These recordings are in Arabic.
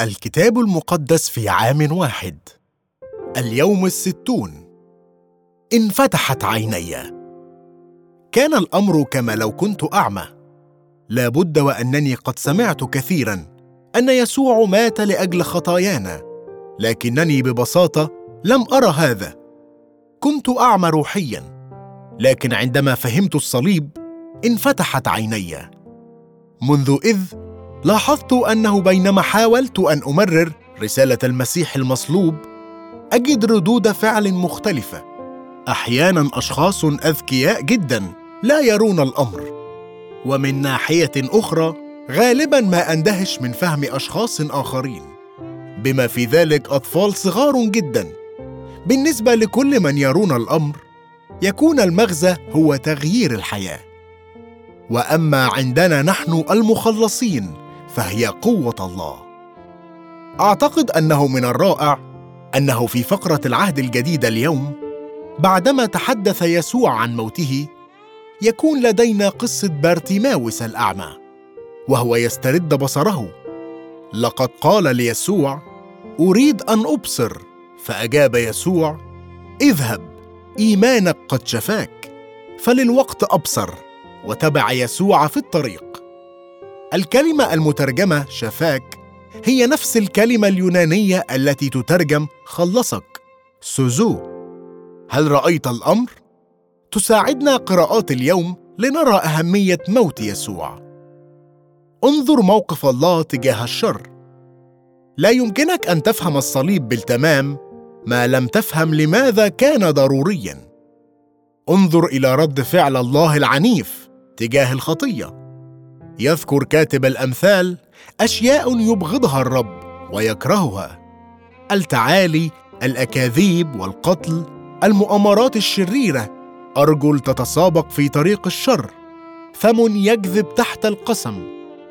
الكتاب المقدس في عام واحد. اليوم الستون. انفتحت عيني. كان الأمر كما لو كنت أعمى. لا بد وأنني قد سمعت كثيرا أن يسوع مات لأجل خطايانا لكنني ببساطة لم ارى هذا. كنت أعمى روحيا لكن عندما فهمت الصليب انفتحت عيني. منذ إذ لاحظت أنه بينما حاولت أن أمرر رسالة المسيح المصلوب أجد ردود فعل مختلفة. أحيانا أشخاص أذكياء جدا لا يرون الأمر. ومن ناحية أخرى غالبا ما أندهش من فهم أشخاص آخرين. بما في ذلك أطفال صغار جدا. بالنسبة لكل من يرون الأمر يكون المغزى هو تغيير الحياة. وأما عندنا نحن المخلصين فهي قوة الله. أعتقد أنه من الرائع أنه في فقرة العهد الجديد اليوم بعدما تحدث يسوع عن موته يكون لدينا قصة بارتيماوس الأعمى وهو يسترد بصره. لقد قال ليسوع أريد أن أبصر. فأجاب يسوع اذهب إيمانك قد شفاك. فللوقت أبصر وتبع يسوع في الطريق. الكلمة المترجمة شفاك هي نفس الكلمة اليونانية التي تترجم خلصك سوزو. هل رأيت الأمر؟ تساعدنا قراءات اليوم لنرى أهمية موت يسوع. انظر موقف الله تجاه الشر. لا يمكنك أن تفهم الصليب بالتمام ما لم تفهم لماذا كان ضروريا. انظر إلى رد فعل الله العنيف تجاه الخطية. يذكر كاتب الأمثال أشياء يبغضها الرب ويكرهها. التعالي الأكاذيب والقتل المؤامرات الشريرة أرجل تتسابق في طريق الشر. فم يكذب تحت القسم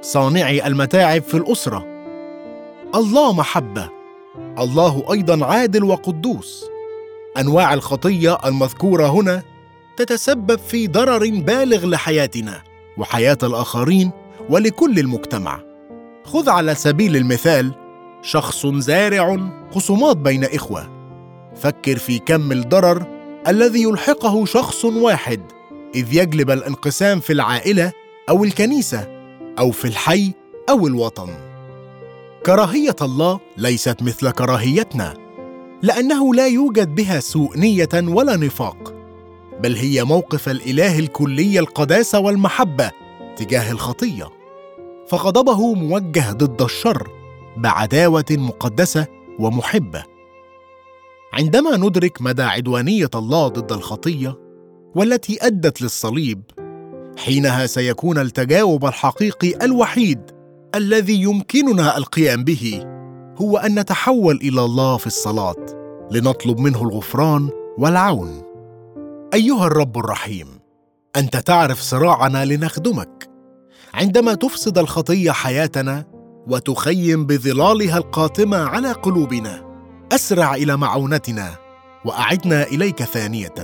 صانعي المتاعب في الأسرة. الله محبة الله أيضا عادل وقدوس. أنواع الخطية المذكورة هنا تتسبب في ضرر بالغ لحياتنا. وحياة الآخرين ولكل المجتمع. خذ على سبيل المثال شخص زارع خصومات بين إخوة. فكر في كم الضرر الذي يلحقه شخص واحد إذ يجلب الانقسام في العائلة أو الكنيسة أو في الحي أو الوطن. كراهية الله ليست مثل كراهيتنا لأنه لا يوجد بها سوء نية ولا نفاق. بل هي موقف الإله الكلي القداسه والمحبة تجاه الخطية. فغضبه موجه ضد الشر بعداوة مقدسة ومحبة. عندما ندرك مدى عدوانية الله ضد الخطية والتي أدت للصليب حينها سيكون التجاوب الحقيقي الوحيد الذي يمكننا القيام به هو أن نتحول إلى الله في الصلاة لنطلب منه الغفران والعون. أيها الرب الرحيم أنت تعرف صراعنا لنخدمك. عندما تفسد الخطية حياتنا وتخيم بظلالها القاتمة على قلوبنا أسرع إلى معونتنا وأعدنا إليك ثانية.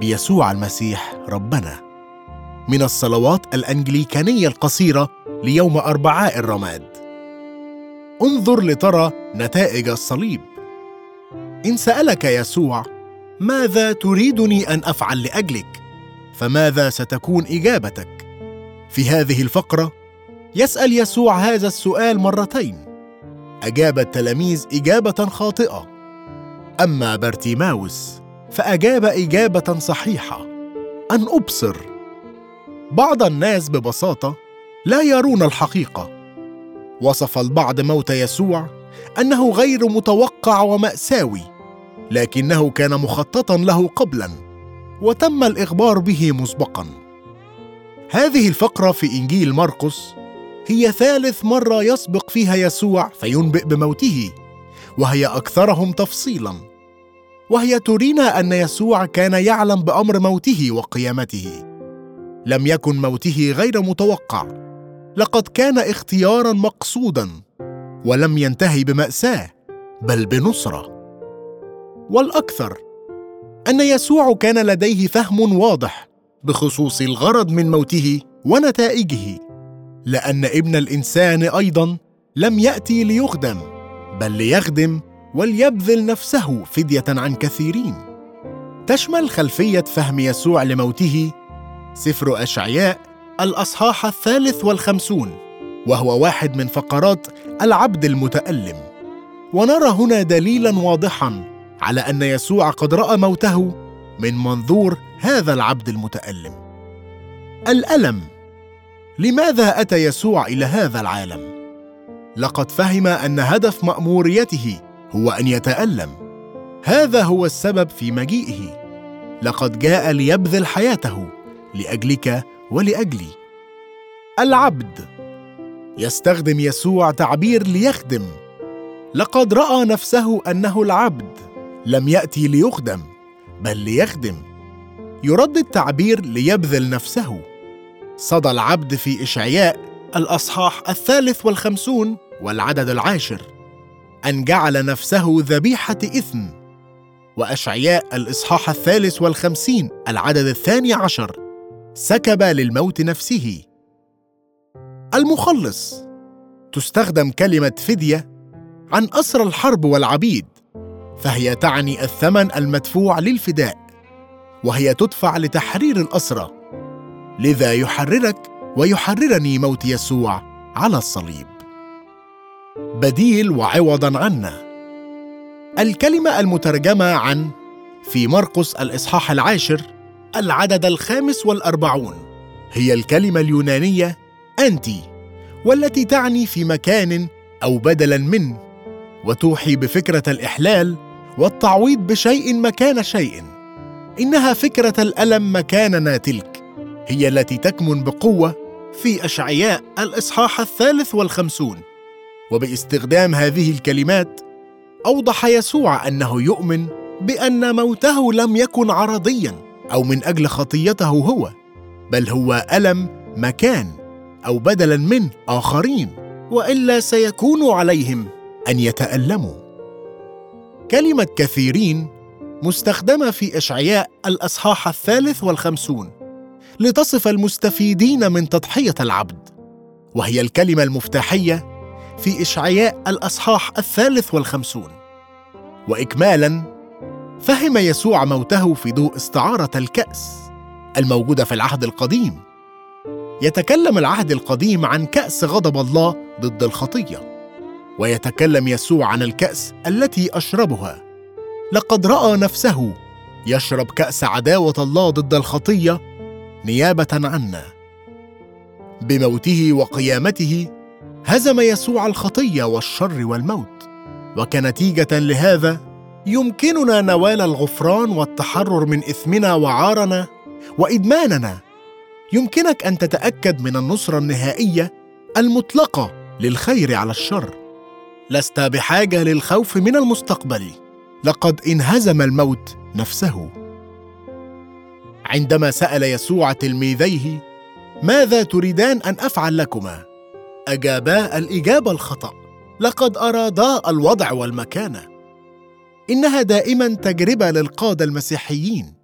بيسوع المسيح ربنا. من الصلوات الأنجليكانية القصيرة ليوم أربعاء الرماد. انظر لترى نتائج الصليب. إن سألك يسوع ماذا تريدني أن أفعل لأجلك؟ فماذا ستكون إجابتك؟ في هذه الفقرة يسأل يسوع هذا السؤال مرتين. أجاب التلاميذ إجابة خاطئة. أما بارتيماوس فأجاب إجابة صحيحة. أن أبصر. بعض الناس ببساطة لا يرون الحقيقة. وصف البعض موت يسوع أنه غير متوقع ومأساوي. لكنه كان مخططا له قبلا وتم الإخبار به مسبقا. هذه الفقرة في إنجيل مرقس هي ثالث مرة يسبق فيها يسوع فينبئ بموته وهي أكثرهم تفصيلا. وهي ترينا أن يسوع كان يعلم بأمر موته وقيامته. لم يكن موته غير متوقع. لقد كان اختيارا مقصودا ولم ينتهي بمأساة بل بنصرة. والأكثر. أن يسوع كان لديه فهم واضح بخصوص الغرض من موته ونتائجه لأن ابن الإنسان أيضا لم يأتي ليخدم بل ليخدم وليبذل نفسه فدية عن كثيرين. تشمل خلفية فهم يسوع لموته سفر أشعياء الأصحاح الثالث والخمسون وهو واحد من فقرات العبد المتألم. ونرى هنا دليلا واضحا على أن يسوع قد رأى موته من منظور هذا العبد المتألم. الألم لماذا أتى يسوع إلى هذا العالم؟ لقد فهم أن هدف مأموريته هو أن يتألم. هذا هو السبب في مجيئه. لقد جاء ليبذل حياته لأجلك ولأجلي. العبد يستخدم يسوع تعبير ليخدم. لقد رأى نفسه أنه العبد لم يأتي ليخدم بل ليخدم. يردد تعبير ليبذل نفسه. صدى العبد في إشعياء الأصحاح الثالث والخمسون والعدد العاشر. أن جعل نفسه ذبيحة إثم. وإشعياء الإصحاح الثالث والخمسين العدد الثاني عشر. سكب للموت نفسه. المخلص. تستخدم كلمة فدية عن اسرى الحرب والعبيد. فهي تعني الثمن المدفوع للفداء وهي تدفع لتحرير الاسرى لذا يحررك ويحررني موت يسوع على الصليب. بديل وعوضا عنا. الكلمة المترجمة عن في مرقس الإصحاح العاشر العدد الخامس والأربعون. هي الكلمة اليونانية أنتي والتي تعني في مكان أو بدلا من وتوحي بفكرة الإحلال والتعويض بشيء مكان شيء. إنها فكرة الألم مكاننا تلك. هي التي تكمن بقوة في أشعياء الإصحاح الثالث والخمسون. وباستخدام هذه الكلمات أوضح يسوع أنه يؤمن بأن موته لم يكن عرضيا أو من أجل خطيته هو بل هو ألم مكان أو بدلا من آخرين وإلا سيكون عليهم أن يتألموا. كلمة كثيرين مستخدمة في إشعياء الأصحاح الثالث والخمسون لتصف المستفيدين من تضحية العبد وهي الكلمة المفتاحية في إشعياء الأصحاح الثالث والخمسون. واكمالا فهم يسوع موته في ضوء استعارة الكأس الموجودة في العهد القديم. يتكلم العهد القديم عن كأس غضب الله ضد الخطية. ويتكلم يسوع عن الكأس التي أشربها. لقد رأى نفسه يشرب كأس عداوة الله ضد الخطية نيابة عنا بموته وقيامته هزم يسوع الخطية والشر والموت. وكنتيجة لهذا يمكننا نوال الغفران والتحرر من إثمنا وعارنا وإدماننا. يمكنك أن تتأكد من النصرة النهائية المطلقة للخير على الشر. لست بحاجة للخوف من المستقبل. لقد انهزم الموت نفسه. عندما سأل يسوع تلميذيه ماذا تريدان أن أفعل لكما؟ أجابا الإجابة الخطأ. لقد ارادا الوضع والمكانه إنها دائما تجربة للقادة المسيحيين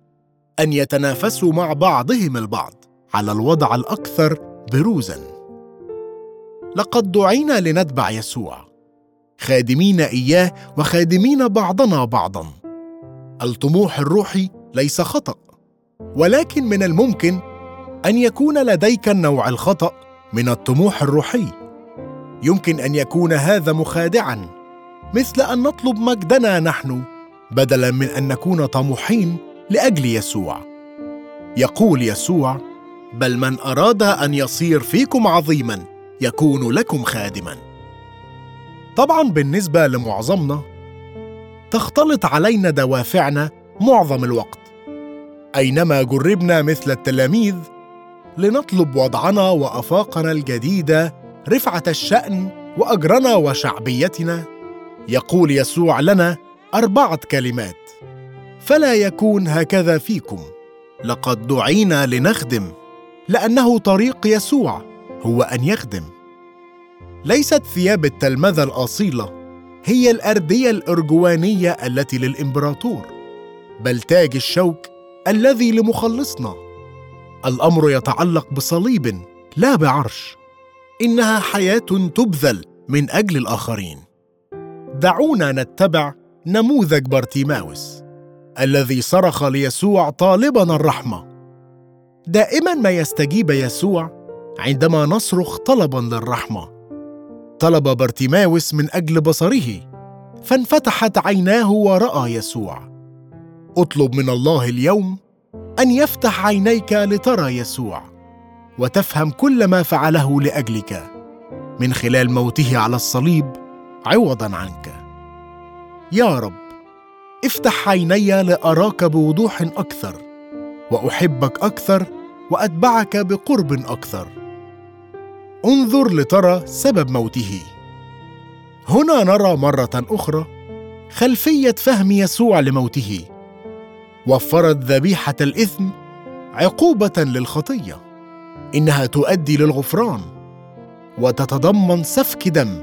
أن يتنافسوا مع بعضهم البعض على الوضع الأكثر بروزا. لقد دعينا لنتبع يسوع. خادمين إياه وخادمين بعضنا بعضا. الطموح الروحي ليس خطأ ولكن من الممكن أن يكون لديك النوع الخطأ من الطموح الروحي. يمكن أن يكون هذا مخادعا مثل أن نطلب مجدنا نحن بدلا من أن نكون طموحين لأجل يسوع. يقول يسوع بل من أراد أن يصير فيكم عظيما يكون لكم خادما. طبعا بالنسبة لمعظمنا تختلط علينا دوافعنا معظم الوقت. أينما جربنا مثل التلاميذ لنطلب وضعنا وأفاقنا الجديده رفعة الشأن وأجرنا وشعبيتنا. يقول يسوع لنا أربعة كلمات. فلا يكون هكذا فيكم. لقد دعينا لنخدم لأنه طريق يسوع هو أن يخدم. ليست ثياب التلمذة الأصيلة هي الأردية الأرجوانية التي للإمبراطور بل تاج الشوك الذي لمخلصنا. الأمر يتعلق بصليب لا بعرش إنها حياة تبذل من أجل الآخرين. دعونا نتبع نموذج بارتيماوس الذي صرخ ليسوع طالبا الرحمة. دائما ما يستجيب يسوع عندما نصرخ طلبا للرحمة. طلب بارتيماوس من أجل بصره فانفتحت عيناه وراى يسوع. اطلب من الله اليوم أن يفتح عينيك لترى يسوع وتفهم كل ما فعله لأجلك من خلال موته على الصليب عوضا عنك. يا رب افتح عيني لأراك بوضوح أكثر وأحبك أكثر وأتبعك بقرب أكثر. انظر لترى سبب موته. هنا نرى مرة أخرى خلفية فهم يسوع لموته. وفرت ذبيحة الإثم عقوبة للخطية إنها تؤدي للغفران وتتضمن سفك دم.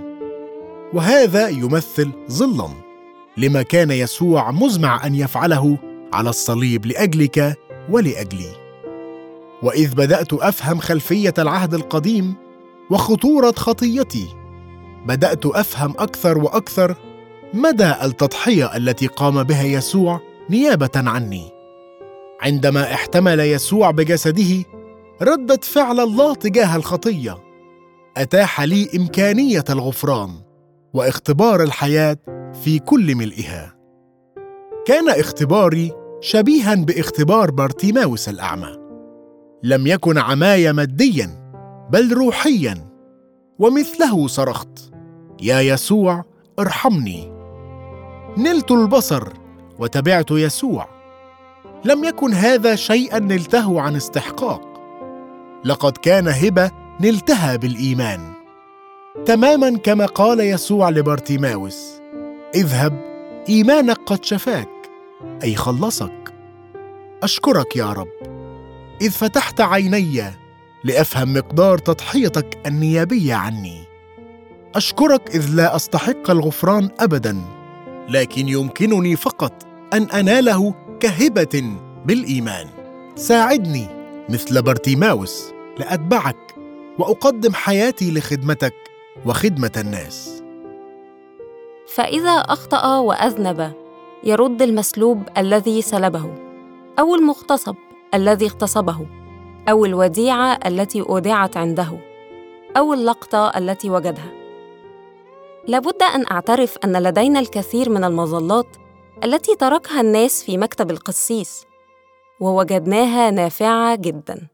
وهذا يمثل ظلا لما كان يسوع مزمع أن يفعله على الصليب لأجلك ولأجلي. وإذ بدأت أفهم خلفية العهد القديم وخطورة خطيتي. بدأت أفهم أكثر وأكثر مدى التضحية التي قام بها يسوع نيابة عني. عندما احتمل يسوع بجسده رده فعل الله تجاه الخطية. أتاح لي إمكانية الغفران واختبار الحياة في كل ملئها. كان اختباري شبيها باختبار بارتيماوس الأعمى. لم يكن عماي ماديا. بل روحيا ومثله صرخت يا يسوع ارحمني. نلت البصر وتبعت يسوع. لم يكن هذا شيئا نلته عن استحقاق. لقد كان هبة نلتها بالإيمان. تماما كما قال يسوع لبارتيماوس اذهب إيمانك قد شفاك أي خلصك. أشكرك يا رب. إذ فتحت عيني لأفهم مقدار تضحيتك النيابية عني. أشكرك إذ لا أستحق الغفران ابدا لكن يمكنني فقط أن أناله كهبة بالإيمان. ساعدني مثل بارتيماوس لأتبعك وأقدم حياتي لخدمتك وخدمة الناس. فإذا أخطأ وأذنب يرد المسلوب الذي سلبه أو المغتصب الذي اغتصبه. أو الوديعة التي أودعت عنده أو اللقطة التي وجدها. لابد أن أعترف أن لدينا الكثير من المظلات التي تركها الناس في مكتب القسيس ووجدناها نافعة جدا.